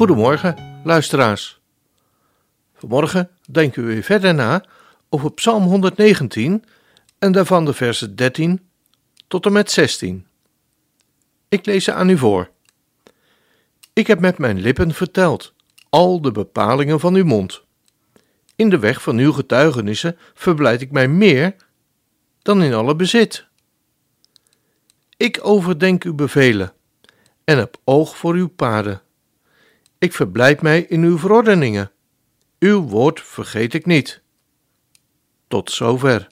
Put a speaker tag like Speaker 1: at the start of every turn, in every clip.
Speaker 1: Goedemorgen, luisteraars. Vanmorgen denken we verder na over Psalm 119 en daarvan de versen 13 tot en met 16. Ik lees ze aan u voor. Ik heb met mijn lippen verteld al de bepalingen van uw mond. In de weg van uw getuigenissen verblijd ik mij meer dan in alle bezit. Ik overdenk uw bevelen en heb oog voor uw paden. Ik verblijd mij in uw verordeningen. Uw woord vergeet ik niet. Tot zover.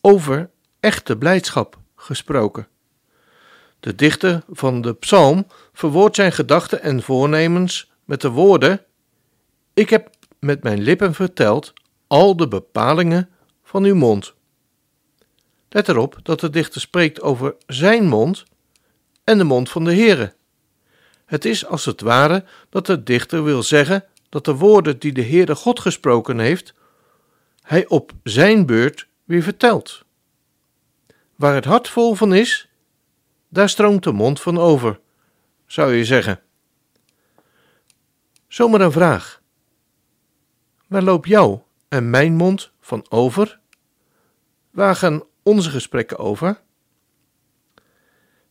Speaker 1: Over echte blijdschap gesproken. De dichter van de psalm verwoordt zijn gedachten en voornemens met de woorden: Ik heb met mijn lippen verteld al de bepalingen van uw mond. Let erop dat de dichter spreekt over zijn mond en de mond van de Heere. Het is als het ware dat de dichter wil zeggen dat de woorden die de Heere God gesproken heeft, hij op zijn beurt weer vertelt. Waar het hart vol van is, daar stroomt de mond van over, zou je zeggen. Zomaar een vraag. Waar loopt jou en mijn mond van over? Waar gaan onze gesprekken over?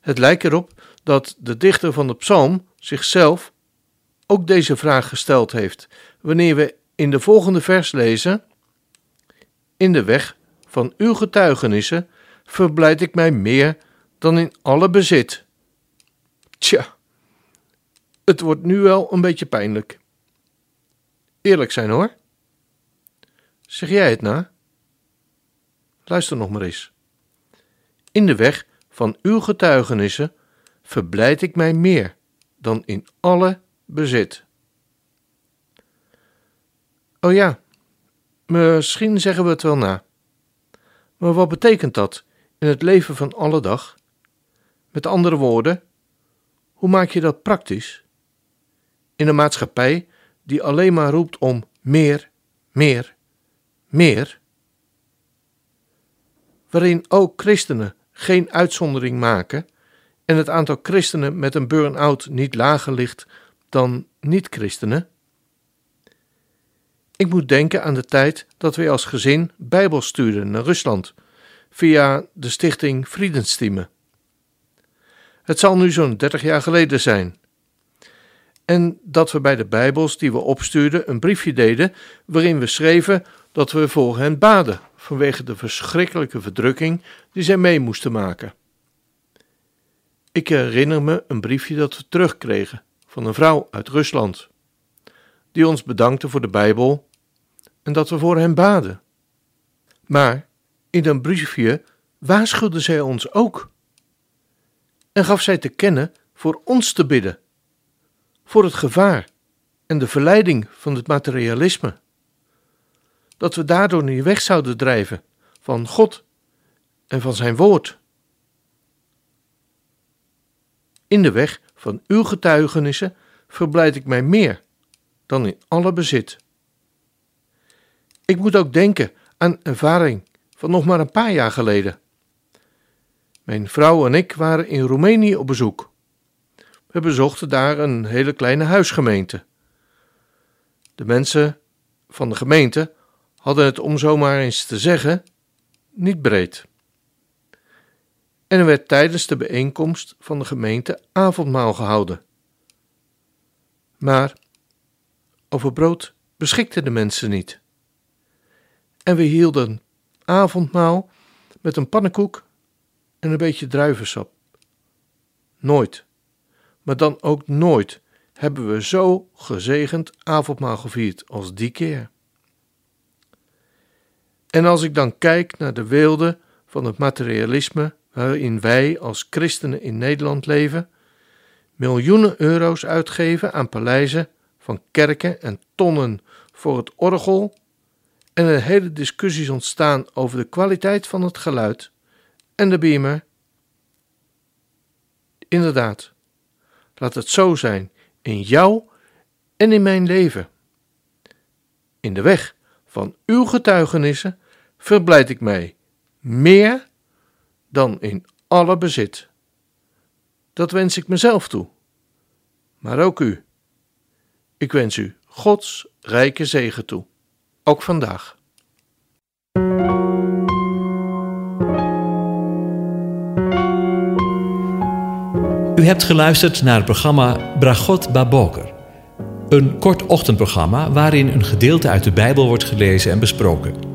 Speaker 1: Het lijkt erop dat de dichter van de psalm zichzelf ook deze vraag gesteld heeft, wanneer we in de volgende vers lezen: In de weg van uw getuigenissen verblijd ik mij meer dan in alle bezit. Tja, het wordt nu wel een beetje pijnlijk. Eerlijk zijn hoor. Zeg jij het na? Luister nog maar eens. In de weg van uw getuigenissen verblijd ik mij meer dan in alle bezit. Oh ja, misschien zeggen we het wel na. Maar wat betekent dat in het leven van alle dag? Met andere woorden, hoe maak je dat praktisch? In een maatschappij die alleen maar roept om meer, meer, meer, waarin ook christenen geen uitzondering maken en het aantal christenen met een burn-out niet lager ligt dan niet-christenen? Ik moet denken aan de tijd dat wij als gezin Bijbel stuurden naar Rusland via de stichting Friedenstieme. Het zal nu zo'n 30 jaar geleden zijn. En dat we bij de Bijbels die we opstuurden een briefje deden waarin we schreven dat we voor hen baden vanwege de verschrikkelijke verdrukking die zij mee moesten maken. Ik herinner me een briefje dat we terugkregen van een vrouw uit Rusland, die ons bedankte voor de Bijbel en dat we voor hen baden. Maar in een briefje waarschuwde zij ons ook en gaf zij te kennen voor ons te bidden, voor het gevaar en de verleiding van het materialisme, dat we daardoor niet weg zouden drijven van God en van Zijn woord. In de weg van uw getuigenissen verblijd ik mij meer dan in alle bezit. Ik moet ook denken aan ervaring van nog maar een paar jaar geleden. Mijn vrouw en ik waren in Roemenië op bezoek. We bezochten daar een hele kleine huisgemeente. De mensen van de gemeente hadden het, om zomaar eens te zeggen, niet breed. En er werd tijdens de bijeenkomst van de gemeente avondmaal gehouden. Maar over brood beschikten de mensen niet. En we hielden avondmaal met een pannenkoek en een beetje druivensap. Nooit, maar dan ook nooit hebben we zo gezegend avondmaal gevierd als die keer. En als ik dan kijk naar de weelde van het materialisme waarin wij als christenen in Nederland leven, miljoenen euro's uitgeven aan paleizen van kerken en tonnen voor het orgel en er hele discussies ontstaan over de kwaliteit van het geluid en de beamer. Inderdaad, laat het zo zijn in jou en in mijn leven. In de weg van uw getuigenissen verblijd ik mij meer dan in alle bezit. Dat wens ik mezelf toe, maar ook u. Ik wens u Gods rijke zegen toe, ook vandaag.
Speaker 2: U hebt geluisterd naar het programma Bragot Baboker. Een kort ochtendprogramma waarin een gedeelte uit de Bijbel wordt gelezen en besproken.